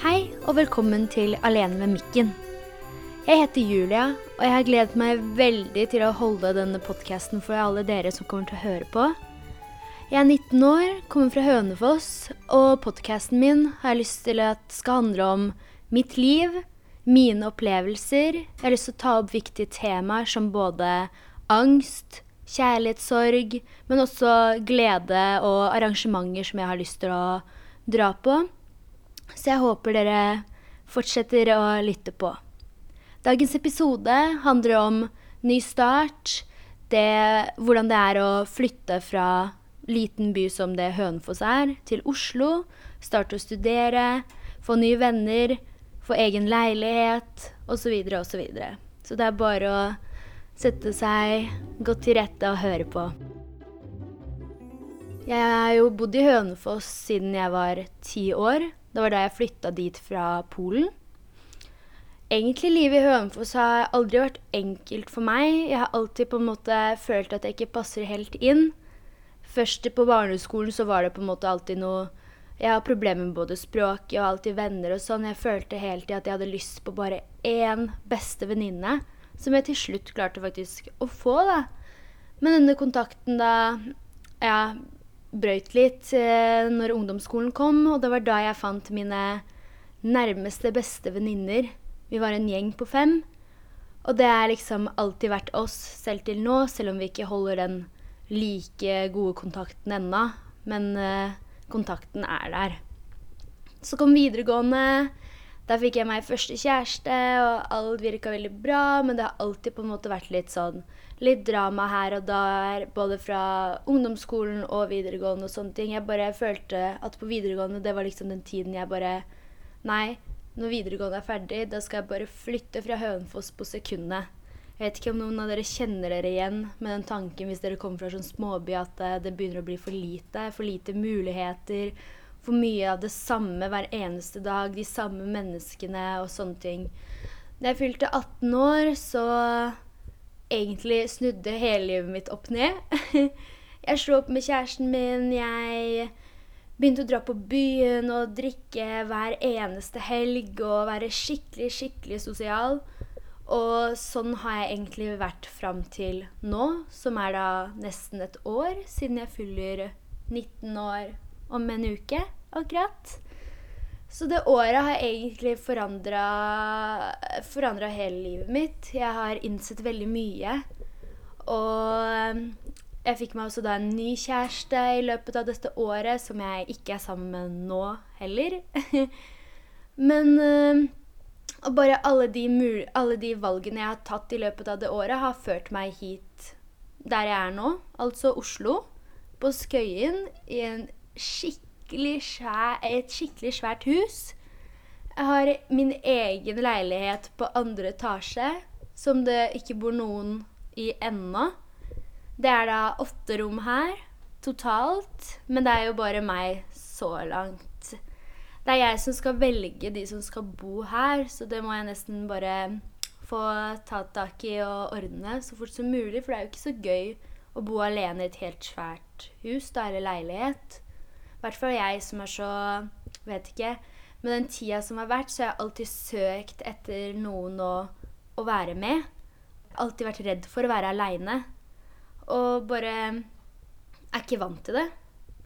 Hei og velkommen til Alene med mikken. Jeg heter Julia, og jeg har gledet meg veldig til å holde denne podkasten for alle dere som kommer til å høre på. Jeg er 19 år, kommer fra Hønefoss, og podkasten min har jeg lyst til at skal handle om mitt liv, mine opplevelser. Jeg har lyst til å ta opp viktige temaer som både angst, kjærlighetssorg, men også glede og arrangementer som jeg har lyst til å dra på. Så jeg håper dere fortsetter å lytte på. Dagens episode handler om ny start, det, hvordan det er å flytte fra liten by som det Hønefoss er, til Oslo. Starte å studere, få nye venner, få egen leilighet osv. Så, videre. så det er bare å sette seg godt til rette og høre på. Jeg har jo bodd i Hønefoss siden jeg var ti år. Det var da jeg flytta dit fra Polen. Egentlig livet i Hønefoss har aldri vært enkelt for meg. Jeg har alltid på en måte følt at jeg ikke passer helt inn. Først på barneskolen så var det på en måte alltid noe Jeg har problemer med både språket og alltid venner og sånn. Jeg følte helt i at jeg hadde lyst på bare én beste venninne, som jeg til slutt klarte faktisk å få, da. Men denne kontakten da ja, brøyt litt eh, når ungdomsskolen kom, og det var da jeg fant mine nærmeste beste venninner vi var en gjeng på fem. Og det er liksom alltid vært oss selv til nå, selv om vi ikke holder den like gode kontakten ennå. Men eh, kontakten er der. Så kom videregående. Der fikk jeg meg første kjæreste, og alt virka veldig bra. Men det har alltid på en måte vært litt sånn litt drama her og der, både fra ungdomsskolen og videregående og sånne ting. Jeg bare følte at på videregående, det var liksom den tiden jeg bare Nei, når videregående er ferdig, da skal jeg bare flytte fra Hønefoss på sekundet. Jeg vet ikke om noen av dere kjenner dere igjen med den tanken hvis dere kommer fra sånn småby at eh, det begynner å bli for lite. For lite muligheter. For mye av det samme hver eneste dag. De samme menneskene og sånne ting. Da jeg fylte 18 år, så egentlig snudde hele livet mitt opp ned. jeg slo opp med kjæresten min. Jeg Begynte å dra på byen og drikke hver eneste helg og være skikkelig, skikkelig sosial. Og sånn har jeg egentlig vært fram til nå, som er da nesten et år siden jeg fyller 19 år om en uke akkurat. Så det året har egentlig forandra hele livet mitt. Jeg har innsett veldig mye. Og jeg fikk meg også da en ny kjæreste i løpet av dette året, som jeg ikke er sammen med nå heller. Men og bare alle de, alle de, valgene jeg har tatt i løpet av det året, har ført meg hit der jeg er nå, altså Oslo. På Skøyen, i skikkelig svær, et skikkelig svært hus. Jeg har min egen leilighet på andre etasje, som det ikke bor noen i ennå. Det er da åtte rom her totalt, men det er jo bare meg så langt. Det er jeg som skal velge de som skal bo her, så det må jeg nesten bare få tatt tak i og ordne så fort som mulig. For det er jo ikke så gøy å bo alene i et helt svært hus, da, eller leilighet. I hvert fall jeg som er så Vet ikke. Med den tida som har vært, så har jeg alltid søkt etter noen å, å være med. Alltid vært redd for å være aleine og bare er ikke vant til det.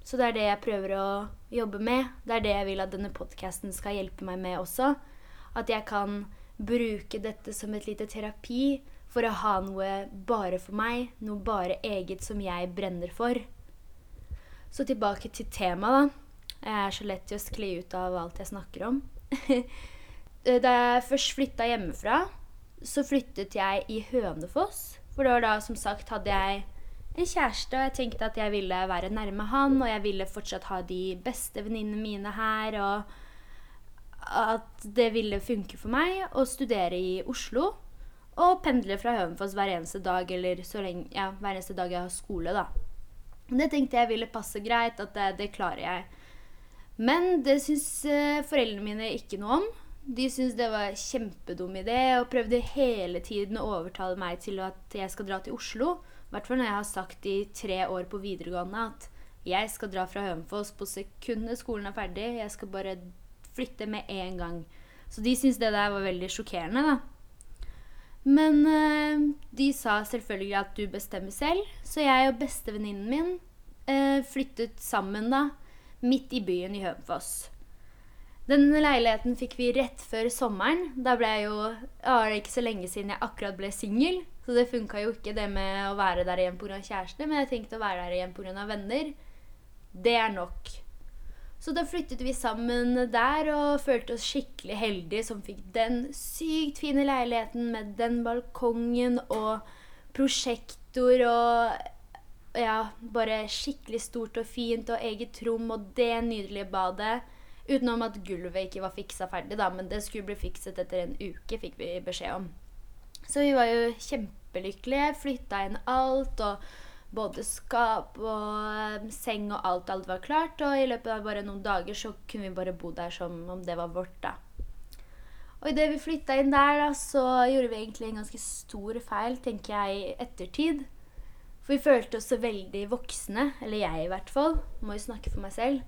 Så det er det jeg prøver å jobbe med. Det er det jeg vil at denne podkasten skal hjelpe meg med også. At jeg kan bruke dette som et lite terapi for å ha noe bare for meg. Noe bare eget som jeg brenner for. Så tilbake til temaet, da. Jeg er så lett til å skli ut av alt jeg snakker om. da jeg først flytta hjemmefra, så flyttet jeg i Hønefoss. For det var da, som sagt, hadde jeg en kjæreste, og jeg tenkte at jeg ville være nærme han, og jeg ville fortsatt ha de beste venninnene mine her, og at det ville funke for meg å studere i Oslo. Og pendle fra Hønefoss hver eneste dag, eller så lenge, ja, hver eneste dag jeg har skole, da. Det tenkte jeg ville passe greit, at det, det klarer jeg. Men det syns eh, foreldrene mine ikke noe om. De syntes det var en kjempedum idé og prøvde hele tiden å overtale meg til at jeg skal dra til Oslo hvert fall når jeg har sagt i tre år på videregående at jeg skal dra fra Hønefoss på sekundet skolen er ferdig. Jeg skal bare flytte med en gang. Så de syntes det der var veldig sjokkerende, da. Men eh, de sa selvfølgelig at du bestemmer selv, så jeg og bestevenninnen min eh, flyttet sammen da, midt i byen i Hønefoss. Den leiligheten fikk vi rett før sommeren. Da ble jeg jo ja, det ikke så lenge siden jeg akkurat ble singel. Så det funka jo ikke det med å være der igjen pga. kjæreste, men jeg tenkte å være der igjen pga. venner. Det er nok. Så da flyttet vi sammen der og følte oss skikkelig heldige som fikk den sykt fine leiligheten med den balkongen og prosjektor og ja, bare skikkelig stort og fint og eget rom og det nydelige badet. Utenom at gulvet ikke var fiksa ferdig, da, men det skulle bli fikset etter en uke, fikk vi beskjed om. Så vi var jo kjempelykkelige, flytta inn alt, og både skap og eh, seng og alt, alt var klart. Og i løpet av bare noen dager så kunne vi bare bo der som om det var vårt, da. Og idet vi flytta inn der, da, så gjorde vi egentlig en ganske stor feil, tenker jeg, i ettertid. For vi følte oss så veldig voksne, eller jeg i hvert fall. Må jo snakke for meg selv.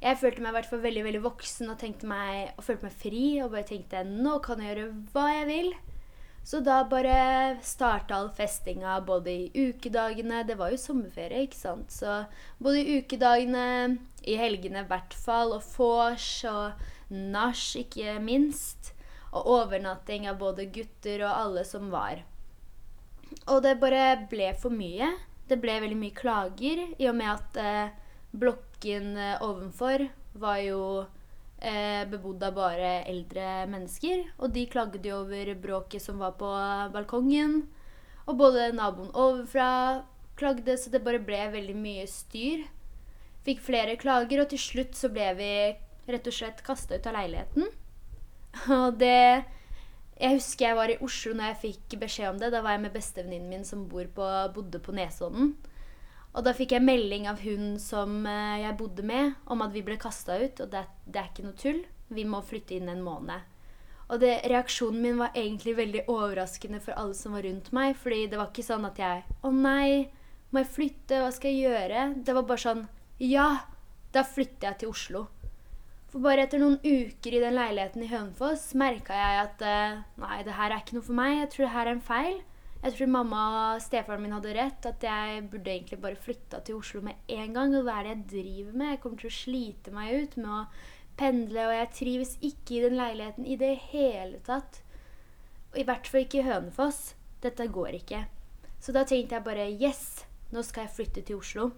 Jeg følte meg i hvert fall veldig veldig voksen og, meg, og følte meg fri. Og bare tenkte nå kan jeg gjøre hva jeg vil. Så da bare starta all festinga både i ukedagene Det var jo sommerferie, ikke sant. Så både i ukedagene, i helgene i hvert fall, og vors og nach, ikke minst. Og overnatting av både gutter og alle som var. Og det bare ble for mye. Det ble veldig mye klager, i og med at eh, blokken eh, ovenfor var jo eh, bebodd av bare eldre mennesker. Og de klagde jo over bråket som var på balkongen. Og både naboen overfra klagde, så det bare ble veldig mye styr. Fikk flere klager, og til slutt så ble vi rett og slett kasta ut av leiligheten. Og det Jeg husker jeg var i Oslo når jeg fikk beskjed om det. Da var jeg med bestevenninnen min som på, bodde på Nesodden. Og da fikk jeg melding av hun som eh, jeg bodde med, om at vi ble kasta ut. Og det, det, er ikke noe tull. Vi må flytte inn en måned. Og det, reaksjonen min var egentlig veldig overraskende for alle som var rundt meg. fordi det var ikke sånn at jeg Å nei, må jeg flytte? Hva skal jeg gjøre? Det var bare sånn Ja, da flytter jeg til Oslo. For bare etter noen uker i den leiligheten i Hønefoss merka jeg at eh, nei, det her er ikke noe for meg. Jeg tror det her er en feil. Jeg tror mamma og stefaren min hadde rett. At jeg burde egentlig bare flytta til Oslo med en gang. Og hva er det jeg driver med? Jeg kommer til å slite meg ut med å pendle, og jeg trives ikke i den leiligheten i det hele tatt. Og i hvert fall ikke i Hønefoss. Dette går ikke. Så da tenkte jeg bare yes, nå skal jeg flytte til Oslo.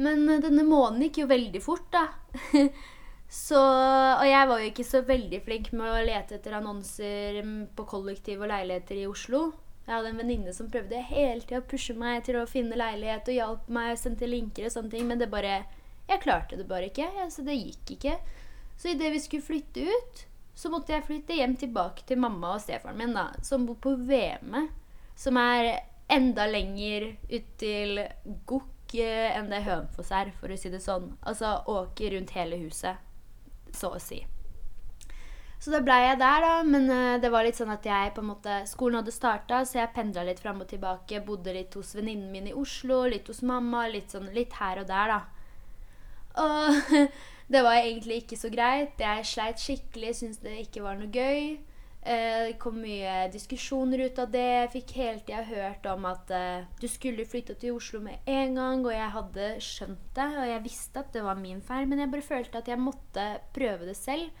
Men denne måneden gikk jo veldig fort, da. Så, og jeg var jo ikke så veldig flink med å lete etter annonser på kollektiv og leiligheter i Oslo. Jeg hadde en venninne som prøvde hele tida å pushe meg til å finne leilighet og hjalp meg, sendte linker og sånne ting, men det bare Jeg klarte det bare ikke. Altså, det gikk ikke. Så idet vi skulle flytte ut, så måtte jeg flytte hjem tilbake til mamma og stefaren min, da, som bor på Veme, som er enda lenger ut til Gokk eh, enn det Hønefoss er, for å si det sånn. Altså åker rundt hele huset så å si. Så da blei jeg der, da. Men uh, det var litt sånn at jeg på en måte Skolen hadde starta, så jeg pendla litt fram og tilbake. Bodde litt hos venninnen min i Oslo, litt hos mamma, litt sånn litt her og der, da. Og det var egentlig ikke så greit. Jeg sleit skikkelig, syntes det ikke var noe gøy. Eh, det kom mye diskusjoner ut av det. Jeg fikk hele tida hørt om at uh, du skulle flytte til Oslo med en gang, og jeg hadde skjønt det, og jeg visste at det var min feil, men jeg bare følte at jeg måtte prøve det selv.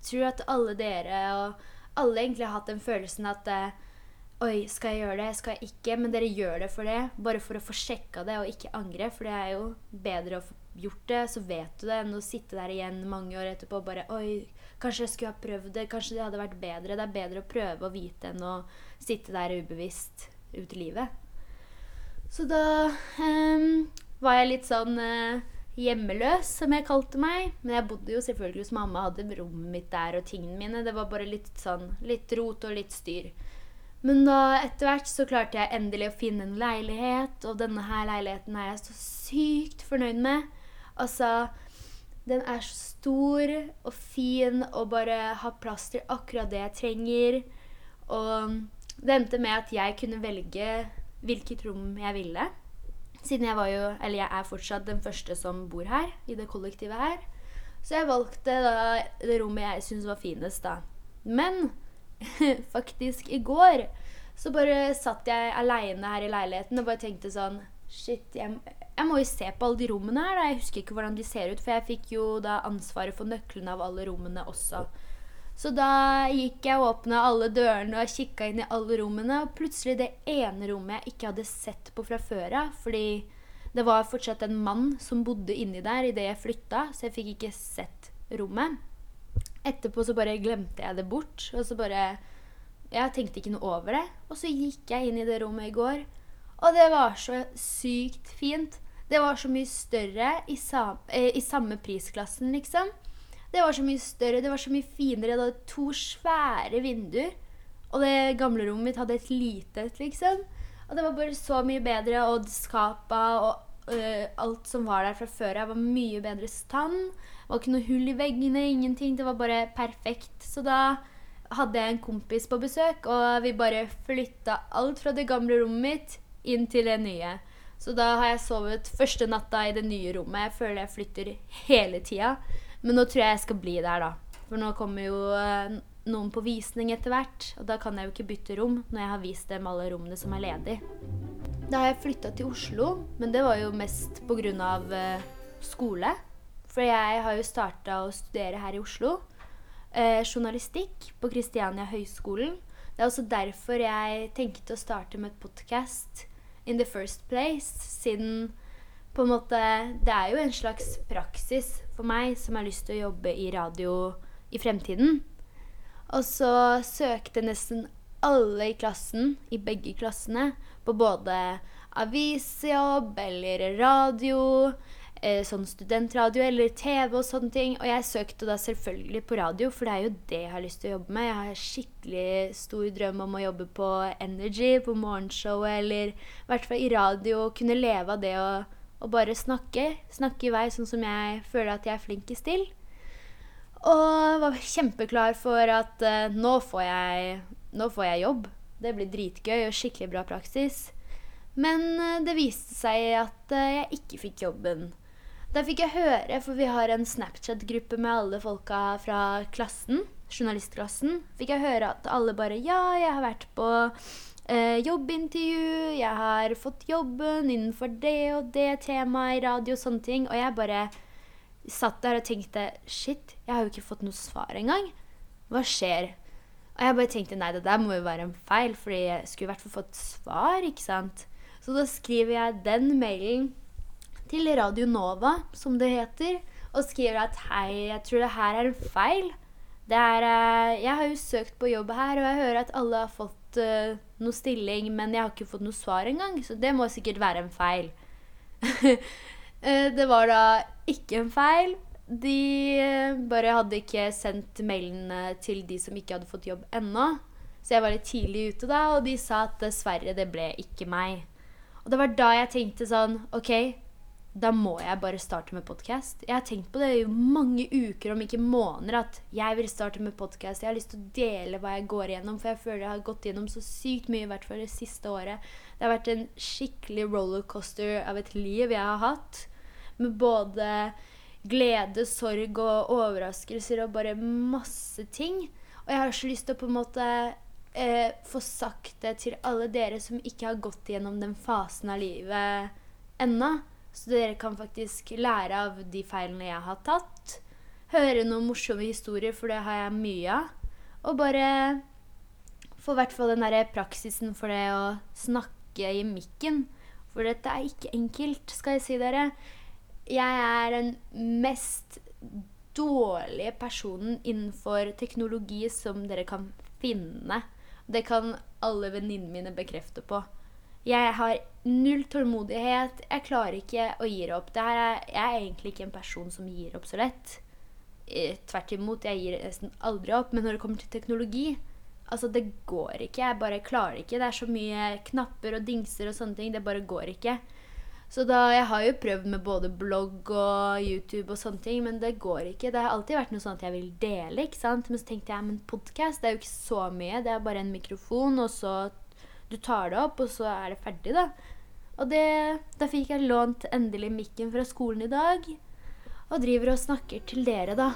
Jeg tror at alle dere og alle egentlig har hatt den følelsen at uh, Oi, skal jeg gjøre det? Skal jeg ikke? Men dere gjør det for det. Bare for å få sjekka det og ikke angre. For det er jo bedre å få gjort det, så vet du det, enn å sitte der igjen mange år etterpå og bare Oi, Kanskje jeg skulle ha prøvd det. Kanskje det hadde vært bedre. Det er bedre å prøve å vite enn å sitte der ubevisst ut i livet. Så da um, var jeg litt sånn uh, hjemmeløs, som jeg kalte meg. Men jeg bodde jo selvfølgelig hos mamma, hadde rommet mitt der og tingene mine. Det var bare litt sånn litt rot og litt styr. Men da etter hvert så klarte jeg endelig å finne en leilighet, og denne her leiligheten er jeg så sykt fornøyd med. Altså, den er så stor og fin og bare har plass til akkurat det jeg trenger. Og det endte med at jeg kunne velge hvilket rom jeg ville. Siden jeg var jo, eller jeg er fortsatt den første som bor her, i det kollektivet her. Så jeg valgte da det rommet jeg syntes var finest, da. Men faktisk i går så bare satt jeg aleine her i leiligheten og bare tenkte sånn Shit, jeg, jeg, må jo se på alle de rommene her. Jeg husker ikke hvordan de ser ut, for jeg fikk jo da ansvaret for nøklene av alle rommene også. Så da gikk jeg og åpna alle dørene og kikka inn i alle rommene. Og plutselig det ene rommet jeg ikke hadde sett på fra før av. Fordi det var fortsatt en mann som bodde inni der idet jeg flytta, så jeg fikk ikke sett rommet. Etterpå så bare glemte jeg det bort. Og så bare Jeg tenkte ikke noe over det. Og så gikk jeg inn i det rommet i går, og det var så sykt fint. Det var så mye større i, sam eh, i samme prisklassen, liksom. Det var så mye større, det var så mye finere. Det hadde to svære vinduer. Og det gamle rommet mitt hadde et lite et, liksom. Og det var bare så mye bedre, og skapa og øh, alt som var der fra før av, var mye bedre stand. Det var ikke noe hull i veggene, ingenting. Det var bare perfekt. Så da hadde jeg en kompis på besøk, og vi bare flytta alt fra det gamle rommet mitt inn til det nye. Så da har jeg sovet første natta i det nye rommet. Jeg føler jeg flytter hele tida. Men nå tror jeg jeg skal bli der, da. For nå kommer jo eh, noen på visning etter hvert. Og da kan jeg jo ikke bytte rom når jeg har vist dem alle rommene som er ledige. Da har jeg flytta til Oslo, men det var jo mest pga. Eh, skole. For jeg har jo starta å studere her i Oslo. Eh, journalistikk på Kristiania høgskolen. Det er også derfor jeg tenkte å starte med et podkast in the first place, siden på en måte Det er jo en slags praksis for meg som har lyst til å jobbe i radio i fremtiden. Og så søkte nesten alle i klassen, i begge klassene, på både avisjobb eller radio, sånn studentradio eller TV og sånne ting. Og jeg søkte da selvfølgelig på radio, for det er jo det jeg har lyst til å jobbe med. Jeg har skikkelig stor drøm om å jobbe på Energy, på morgenshowet, eller i hvert fall i radio, og kunne leve av det og bare snakke. Snakke i vei sånn som jeg føler at jeg er flinkest til. Og var kjempeklar for at uh, nå, får jeg, nå, får jeg, jobb. Det blir dritgøy og skikkelig bra praksis. Men uh, det viste seg at jeg ikke fikk jobben. Da fikk jeg høre, for vi har en Snapchat-gruppe med alle folka fra klassen, journalistklassen, fikk jeg høre at alle bare Ja, jeg har vært på eh, jobbintervju, jeg har fått jobben innenfor det og det temaet i radio og sånne ting. Og jeg bare satt der og tenkte shit, jeg har jo ikke fått noe svar engang. Hva skjer? Og jeg bare tenkte nei, det der må jo være en feil, fordi jeg skulle i hvert fall fått svar, ikke sant. Så da skriver jeg den mailen til Radio Nova, som det heter, og skriver at hei, jeg tror det her er en feil. Er, eh, jeg har jo søkt på jobb her, og jeg hører at alle har fått uh, noe stilling, men jeg har ikke fått noe svar engang, så det må sikkert være en feil. uh, det var da ikke en feil. De bare hadde ikke sendt mailene til de som ikke hadde fått jobb ennå. Så jeg var litt tidlig ute da, og de sa at dessverre, det ble ikke meg. Og det var da jeg tenkte sånn OK, da må jeg bare starte med podkast. Jeg har tenkt på det i mange uker, om ikke måneder, at jeg vil starte med podkast. Jeg har lyst til å dele hva jeg går igjennom, for jeg føler jeg har gått gjennom så sykt mye, i hvert fall det siste året. Det har vært en skikkelig rollercoaster av et liv jeg har hatt, med både glede, sorg og overraskelser og bare masse ting. Og jeg har så lyst til å på en måte eh, få sagt det til alle dere som ikke har gått gjennom den fasen av livet ennå. Så dere kan faktisk lære av de feilene jeg har tatt. Høre noen morsomme historier, for det har jeg mye av. Og bare få i hvert fall den derre praksisen for det å snakke i mikken. For dette er ikke enkelt, skal jeg si dere. Jeg er den mest dårlige personen innenfor teknologi som dere kan finne. Det kan alle venninnene mine bekrefte på. Jeg har null tålmodighet. Jeg klarer ikke å gi opp. Er, jeg er egentlig ikke en person som gir opp så lett. Eh, tvert imot, jeg gir nesten aldri opp. Men når det kommer til teknologi, altså det går ikke. Jeg bare klarer ikke. Det er så mye knapper og dingser og sånne ting. Det bare går ikke. Så da, Jeg har jo prøvd med både blogg og YouTube og sånne ting, men det går ikke. Det har alltid vært noe sånn at jeg vil dele, ikke sant. Men så tenkte jeg, men podkast er jo ikke så mye. Det er bare en mikrofon, og så du tar det opp, og så er det ferdig, da. Og det, da fikk jeg lånt endelig mikken fra skolen i dag. og driver og snakker til dere, da.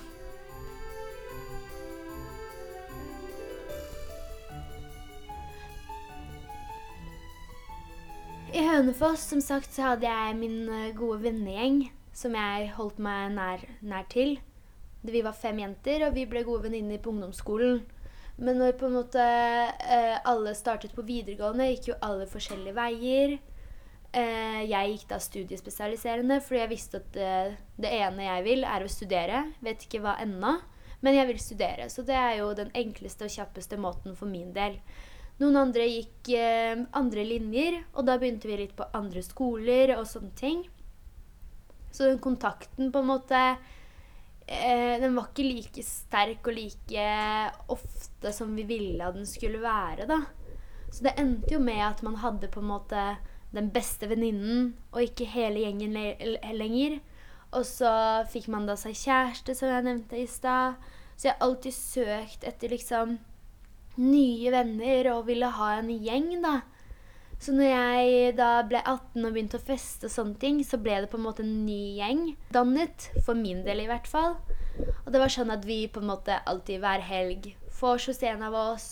I Hønefoss som sagt, så hadde jeg min eh, gode vennegjeng som jeg holdt meg nær, nær til. Vi var fem jenter, og vi ble gode venninner på ungdomsskolen. Men når på en måte eh, alle startet på videregående, gikk jo alle forskjellige veier. Eh, jeg gikk da studiespesialiserende fordi jeg visste at det, det, ene jeg vil, er å studere. Vet ikke hva ennå, men jeg vil studere. Så det er jo den enkleste og kjappeste måten for min del. Noen andre gikk eh, andre linjer, og da begynte vi litt på andre skoler og sånne ting. Så den kontakten på en måte eh, Den var ikke like sterk og like ofte som vi ville at den skulle være, da. Så det endte jo med at man hadde på en måte den beste venninnen og ikke hele gjengen le lenger. Og så fikk man da seg kjæreste, som jeg nevnte i stad. Så jeg har alltid søkt etter liksom nye venner og ville ha en gjeng, da. Så når jeg da ble 18 og begynte å feste og sånne ting, så ble det på en måte en ny gjeng dannet. For min del, i hvert fall. Og det var sånn at vi på en måte alltid hver helg får hos en av oss.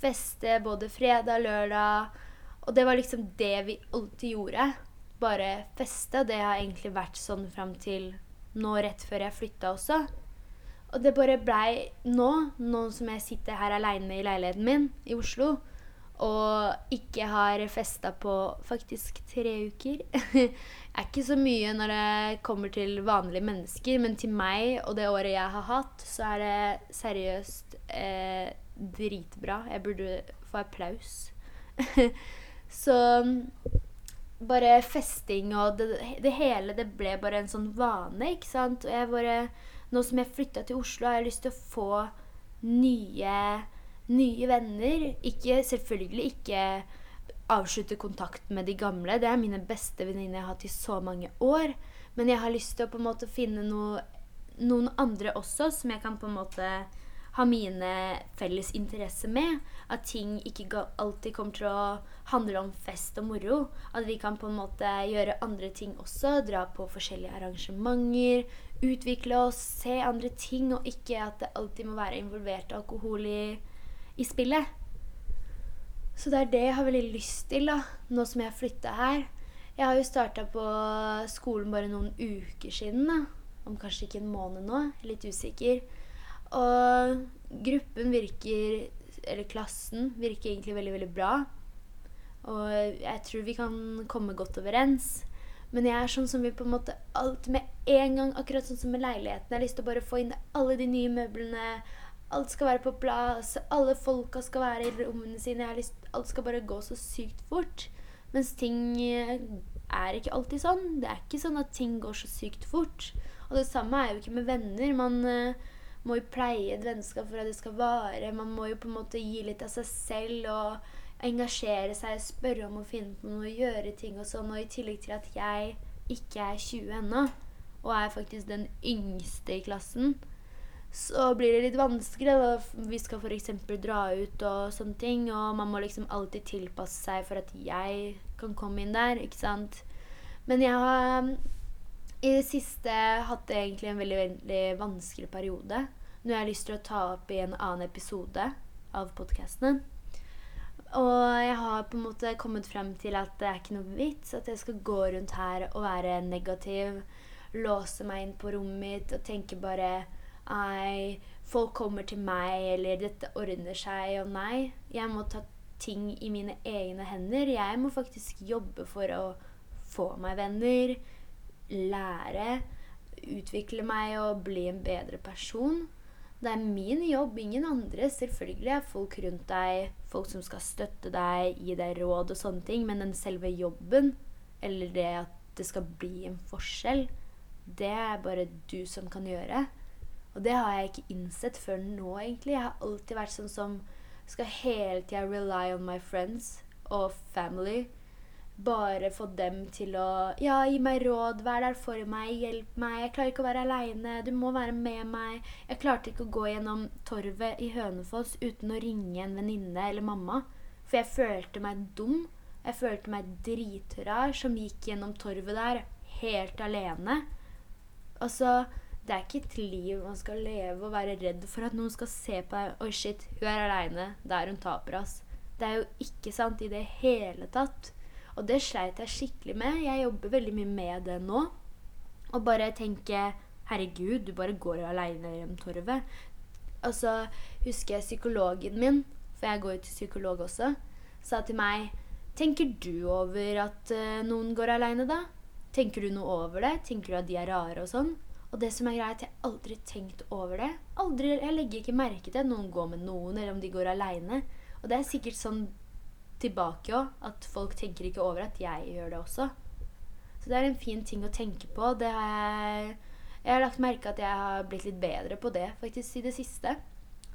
Feste både fredag, lørdag. Og det var liksom det vi alltid gjorde. Bare feste. Det har egentlig vært sånn fram til nå rett før jeg flytta også. Og det bare blei nå, nå som jeg sitter her aleine i leiligheten min i Oslo, og ikke har festa på faktisk tre uker Det er ikke så mye når det kommer til vanlige mennesker, men til meg og det året jeg har hatt, så er det seriøst eh, dritbra. Jeg burde få applaus. så bare festing og det, det, hele, det ble bare en sånn vane, ikke sant? Og jeg bare nå som jeg flytta til Oslo, har jeg lyst til å få nye, nye venner. Ikke, selvfølgelig ikke avslutte kontakten med de gamle. Det er mine beste venninner jeg har hatt i så mange år. Men jeg har lyst til å på en måte finne noe, noen andre også som jeg kan på en måte ha mine felles interesser med. At ting ikke alltid kommer til å handle om fest og moro. At vi kan på en måte gjøre andre ting også. Dra på forskjellige arrangementer. Utvikle oss, se andre ting, og ikke at det alltid må være involvert alkohol i, i spillet. Så det er det jeg har veldig lyst til, da, nå som jeg har flytta her. Jeg har jo starta på skolen bare noen uker siden. da. Om kanskje ikke en måned nå. Litt usikker. Og gruppen virker Eller klassen virker egentlig veldig, veldig bra. Og jeg tror vi kan komme godt overens. Men jeg er sånn som vil på en måte alt med en gang. Akkurat sånn som med leiligheten. Jeg har lyst til å bare få inn alle de nye møblene. Alt skal være på plass. Alle folka skal være i rommene sine. Lyst, alt skal bare gå så sykt fort. Mens ting eh, er ikke alltid sånn. Det er ikke sånn at ting går så sykt fort. Og det samme er jo ikke med venner. Man uh, må jo pleie et vennskap for at det skal vare. Man må jo på en måte gi litt av seg selv og engasjere seg, spørre om å finne på noe, gjøre ting og sånn. Og i tillegg til at jeg ikke er 20 ennå, og er faktisk den yngste i klassen, så blir det litt vanskelig. Da. Vi skal f.eks. dra ut og sånne ting, og man må liksom alltid tilpasse seg for at jeg kan komme inn der, ikke sant. Men jeg har i det siste hatt egentlig en veldig, veldig vanskelig periode. Jeg har lyst til å ta opp i en annen episode av podkastene. Og jeg har på en måte kommet frem til at det er ikke noe vits at jeg skal gå rundt her og være negativ. Låse meg inn på rommet mitt og tenke bare Nei, folk kommer til meg, eller dette ordner seg. Og nei, jeg må ta ting i mine egne hender. Jeg må faktisk jobbe for å få meg venner lære, utvikle meg og bli en bedre person. Det er min jobb, ingen andre. Selvfølgelig er folk rundt deg folk som skal støtte deg, gi deg råd og sånne ting, men den selve jobben, eller det at det skal bli en forskjell, det er bare du som kan gjøre. Og det har jeg ikke innsett før nå, egentlig. Jeg har alltid vært sånn som skal hele tida rely on my friends og family bare få dem til å Ja, gi meg råd, vær der for meg, hjelp meg. Jeg klarer ikke å være aleine, du må være med meg. Jeg klarte ikke å gå gjennom torvet i Hønefoss uten å ringe en venninne eller mamma. For jeg følte meg dum. Jeg følte meg dritrar som gikk gjennom torvet der helt alene. Altså, det er ikke et liv man skal leve og være redd for at noen skal se på deg Oi, shit, hun er aleine. Da er hun taper, ass. Det er jo ikke sant i det hele tatt. Og det sleit jeg skikkelig med. Jeg jobber veldig mye med det nå. Og bare tenke Herregud, du bare går aleine gjennom torvet. Og så husker jeg psykologen min, for jeg går jo til psykolog også, sa til meg Tenker du over at uh, noen går aleine, da? Tenker du noe over det? Tenker du at de er rare og sånn? Og det som er greit, jeg har aldri tenkt over det. Aldri, jeg legger ikke merke til at noen går med noen, eller om de går aleine. Og det er sikkert sånn tilbake òg, at folk tenker ikke over at jeg gjør det også. Så det er en fin ting å tenke på. Det har jeg, jeg har lagt merke at jeg har blitt litt bedre på det faktisk i det siste.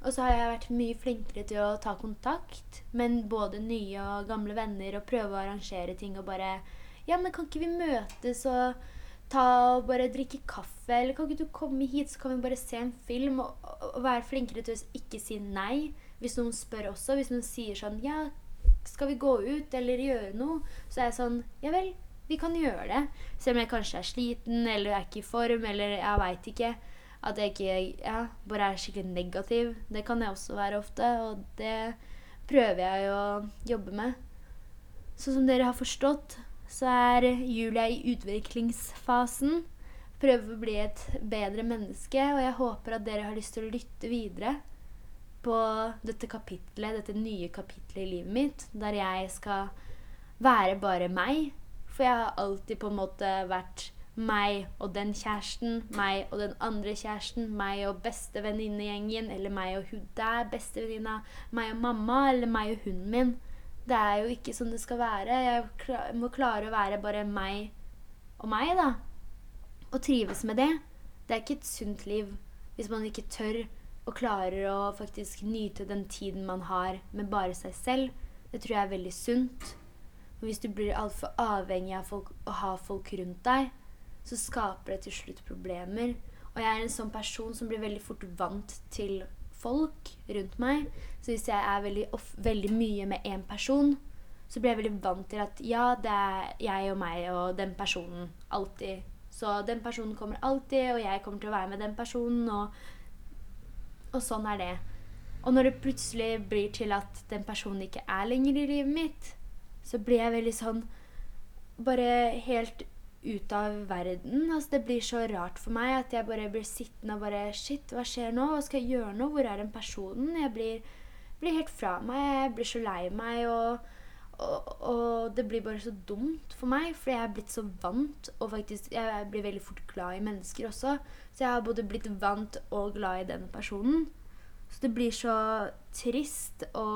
Og så har jeg vært mye flinkere til å ta kontakt med både nye og gamle venner og prøve å arrangere ting og bare Ja, men kan ikke vi møtes og ta og bare drikke kaffe? Eller kan ikke du komme hit, så kan vi bare se en film? Og, og, være flinkere til å ikke si nei hvis noen spør også. Hvis noen sier sånn Ja, skal vi gå ut eller gjøre noe? Så er jeg sånn Ja vel, vi kan gjøre det. Selv om jeg kanskje er sliten eller er ikke i form eller jeg veit ikke. At jeg ikke ja, bare er skikkelig negativ. Det kan jeg også være ofte, og det prøver jeg å jobbe med. Sånn som dere har forstått, så er Julia i utviklingsfasen. Prøver å bli et bedre menneske, og jeg håper at dere har lyst til å lytte videre på dette kapitlet, dette nye kapitlet i livet mitt, der jeg skal være bare meg. For jeg har alltid på en måte vært meg og den kjæresten, meg og den andre kjæresten, meg og bestevenninnegjengen, eller meg og hun der, bestevenninna, meg og mamma, eller meg og hunden min. Det er jo ikke sånn det skal være. Jeg må klare å være bare meg og meg, da. Og trives med det. Det er ikke et sunt liv hvis man ikke tør og klarer å faktisk nyte den tiden man har med bare seg selv. Det tror jeg er veldig sunt. Og hvis du blir altfor avhengig av folk, å ha folk rundt deg, så skaper det til slutt problemer. Og jeg er en sånn person som blir veldig fort vant til folk rundt meg. Så hvis jeg er veldig, off, veldig mye med én person, så blir jeg veldig vant til at ja, det er jeg og meg og den personen. Alltid. Så den personen kommer alltid, og jeg kommer til å være med den personen, og, og sånn er det. Og når det plutselig blir til at den personen ikke er lenger i livet mitt, så blir jeg veldig sånn Bare helt ut av verden. Altså, det blir så rart for meg at jeg bare blir sittende og bare Shit, hva skjer nå? Hva skal jeg gjøre nå? Hvor er den personen? Jeg blir, blir helt fra meg. Jeg blir så lei meg. Og, og, og, det blir bare så dumt for meg, fordi jeg er blitt så vant. Og faktisk, jeg blir veldig fort glad i mennesker også. Så jeg har både blitt vant og glad i den personen. Så det blir så trist å,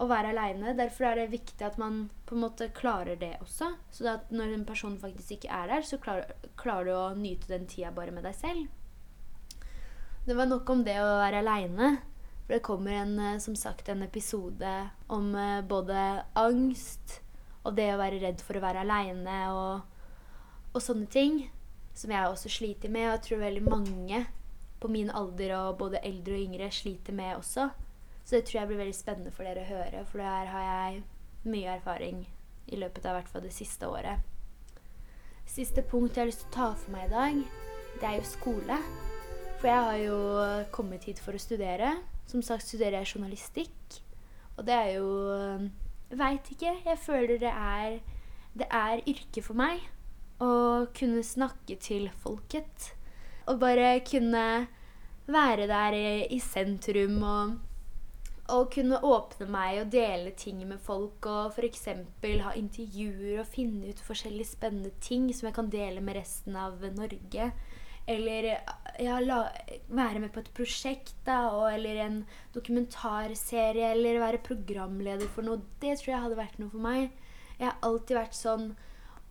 å være aleine. Derfor er det viktig at man på en måte klarer det også. Så at når en person faktisk ikke er der, så klarer, klarer du å nyte den tida bare med deg selv. Det var nok om det å være aleine. For det kommer en, eh, som sagt en episode om eh, både angst og det å være redd for å være aleine og, og sånne ting. Som jeg også sliter med, og jeg tror veldig mange på min alder og både eldre og yngre sliter med også. Så det tror jeg blir veldig spennende for dere å høre, for der har jeg mye erfaring i løpet av hvert fall det siste året. Siste punkt jeg har lyst til å ta for meg i dag, det er jo skole. For jeg har jo kommet hit for å studere. Som sagt studerer jeg journalistikk. Og det er jo Veit ikke. Jeg føler det er Det er yrke for meg å kunne snakke til folket. Og bare kunne være der i sentrum og og kunne åpne meg og dele ting med folk og f.eks. ha intervjuer og finne ut forskjellige spennende ting som jeg kan dele med resten av Norge. Eller ja, la, være med på et prosjekt, da, og, eller en dokumentarserie, eller være programleder for noe. Det tror jeg hadde vært noe for meg. Jeg har alltid vært sånn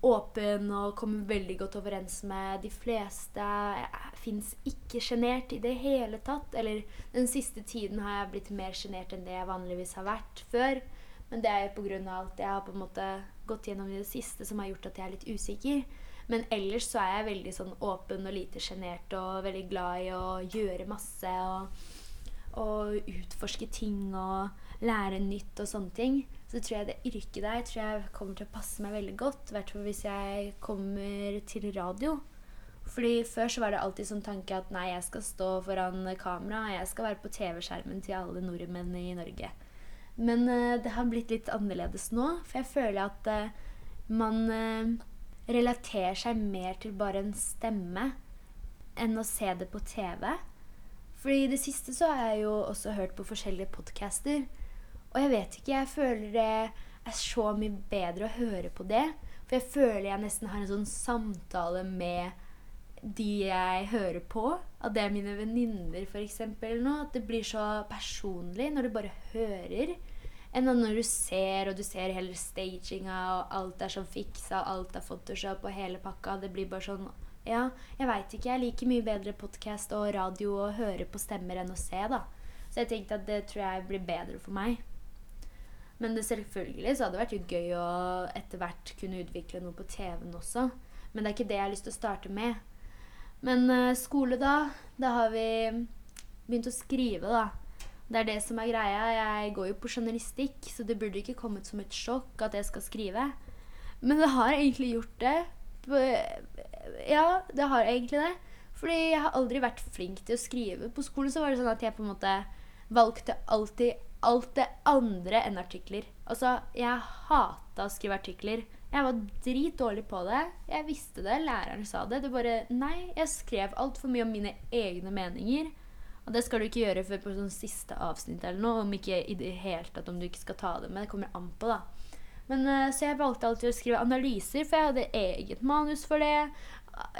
åpen og kommer veldig godt overens med de fleste. Jeg fins ikke sjenert i det hele tatt. Eller den siste tiden har jeg blitt mer sjenert enn det jeg vanligvis har vært før. Men det er jo pga. alt jeg har på en måte gått gjennom i det siste som har gjort at jeg er litt usikker. Men ellers så er jeg veldig sånn åpen og lite sjenert og veldig glad i å gjøre masse og, og utforske ting og lære nytt og sånne ting så tror jeg det yrket der tror jeg kommer til å passe meg veldig godt. I hvert fall hvis jeg kommer til radio. Fordi Før så var det alltid sånn tanke at nei, jeg skal stå foran kamera, jeg skal være på TV-skjermen til alle nordmenn i Norge. Men uh, det har blitt litt annerledes nå, for jeg føler at uh, man uh, relaterer seg mer til bare en stemme enn å se det på TV. For i det siste så har jeg jo også hørt på forskjellige podcaster. Og jeg vet ikke, jeg føler det er så mye bedre å høre på det. For jeg føler jeg nesten har en sånn samtale med de jeg hører på. At det er mine venninner, f.eks. At det blir så personlig når du bare hører. Enn når du ser, og du ser hele staginga, og alt er sånn fiksa, alt er Photoshop og hele pakka. Det blir bare sånn Ja, jeg veit ikke. Jeg liker mye bedre podkast og radio og høre på stemmer enn å se, da. Så jeg tenkte at det tror jeg blir bedre for meg. Men det selvfølgelig så hadde det vært jo gøy å etter hvert kunne utvikle noe på TV-en også. Men det er ikke det jeg har lyst til å starte med. Men uh, skole, da. Da har vi begynt å skrive, da. Det er det som er greia. Jeg går jo på journalistikk, så det burde ikke kommet som et sjokk at jeg skal skrive. Men det har egentlig gjort det. Ja, det har egentlig det. Fordi jeg har aldri vært flink til å skrive. På skolen så var det sånn at jeg på en måte valgte alltid alt det andre enn artikler. Altså, jeg hata å skrive artikler. Jeg var dritdårlig på det. Jeg visste det. Læreren sa det. Det bare Nei, jeg skrev altfor mye om mine egne meninger. Og det skal du ikke gjøre før på sånn siste avsnitt eller noe. Om ikke i det hele tatt om du ikke skal ta det med. Det kommer an på, da. Men, uh, så jeg valgte alltid å skrive analyser, for jeg hadde eget manus for det.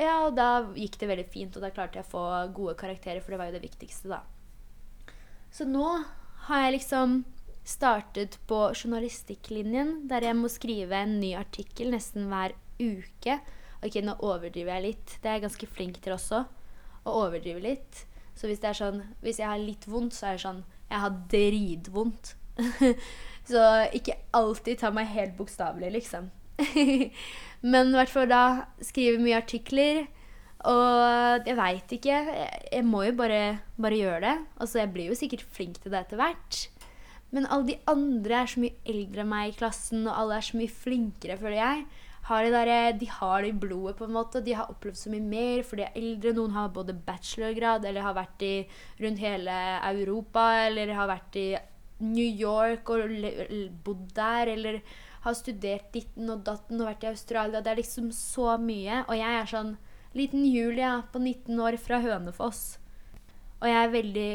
Ja, og da gikk det veldig fint, og da klarte jeg å få gode karakterer, for det var jo det viktigste, da. Så nå har jeg liksom startet på journalistikklinjen, der jeg må skrive en ny artikkel nesten hver uke. Ok, nå overdriver jeg litt. Det er jeg ganske flink til også. Å overdrive litt. Så hvis, det er sånn, hvis jeg har litt vondt, så er det sånn Jeg har dritvondt. så ikke alltid ta meg helt bokstavelig, liksom. Men i hvert fall da skrive mye artikler. Og jeg veit ikke. Jeg, må jo bare, bare gjøre det. Altså, jeg blir jo sikkert flink til det etter hvert. Men alle de andre er så mye eldre enn meg i klassen, og alle er så mye flinkere, føler jeg. Har de, der, de har det i blodet, på en måte. De har opplevd så mye mer, for de er eldre. Noen har både bachelorgrad, eller har vært i, rundt hele Europa, eller har vært i New York og bodd der, eller har studert ditten og datten og vært i Australia. Det er liksom så mye. Og jeg er sånn liten Julia på 19 år fra Hønefoss. Og jeg er veldig,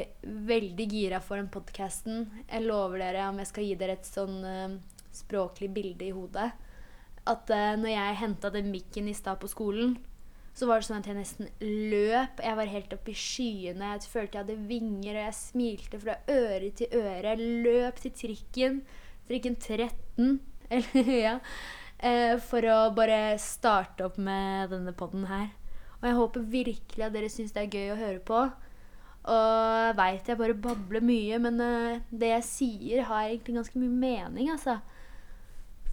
veldig gira for den podkasten. Jeg lover dere, om jeg skal gi dere et sånn uh, språklig bilde i hodet, at uh, når jeg henta den mikken i stad på skolen, så var det sånn at jeg nesten løp. Jeg var helt oppe i skyene. Jeg følte jeg hadde vinger, og jeg smilte fra øre til øre. Jeg løp til trikken, trikken 13, eller ja, uh, for å bare starte opp med denne poden her. Og jeg håper virkelig at dere syns det er gøy å høre på. Og veit jeg bare babler mye, men uh, det jeg sier, har egentlig ganske mye mening, altså.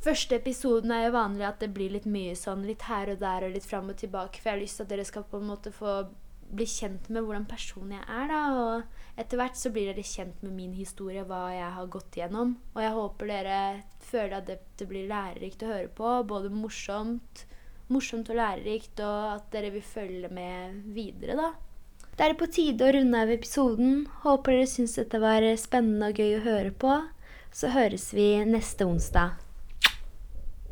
Første episoden er jo vanlig at det blir litt mye sånn litt her og der og litt fram og tilbake, for jeg har lyst til at dere skal på en måte få bli kjent med hvordan person jeg er, da. Og etter hvert så blir dere kjent med min historie, hva jeg har gått igjennom. Og jeg håper dere føler at det blir lærerikt å høre på. Både morsomt, morsomt og lærerikt, og at dere vil følge med videre, da. Det er på tide å runde av episoden. Håper dere syns dette var spennende og gøy å høre på. Så høres vi neste onsdag.